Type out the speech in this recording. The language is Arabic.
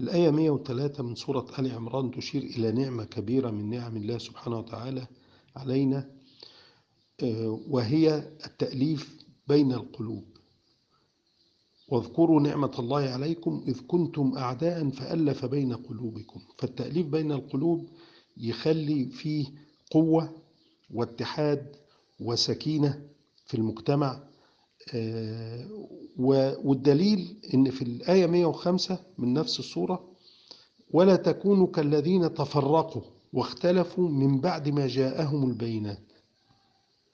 الآية 103 من سورة آل عمران تشير إلى نعمة كبيرة من نعم الله سبحانه وتعالى علينا وهي التأليف بين القلوب. واذكروا نعمة الله عليكم إذ كنتم أعداء فألف بين قلوبكم. فالتأليف بين القلوب يخلي فيه قوة واتحاد وسكينة في المجتمع والدليل إن في الآية 105 من نفس السورة ولا تكونوا كالذين تفرقوا واختلفوا من بعد ما جاءهم البينات.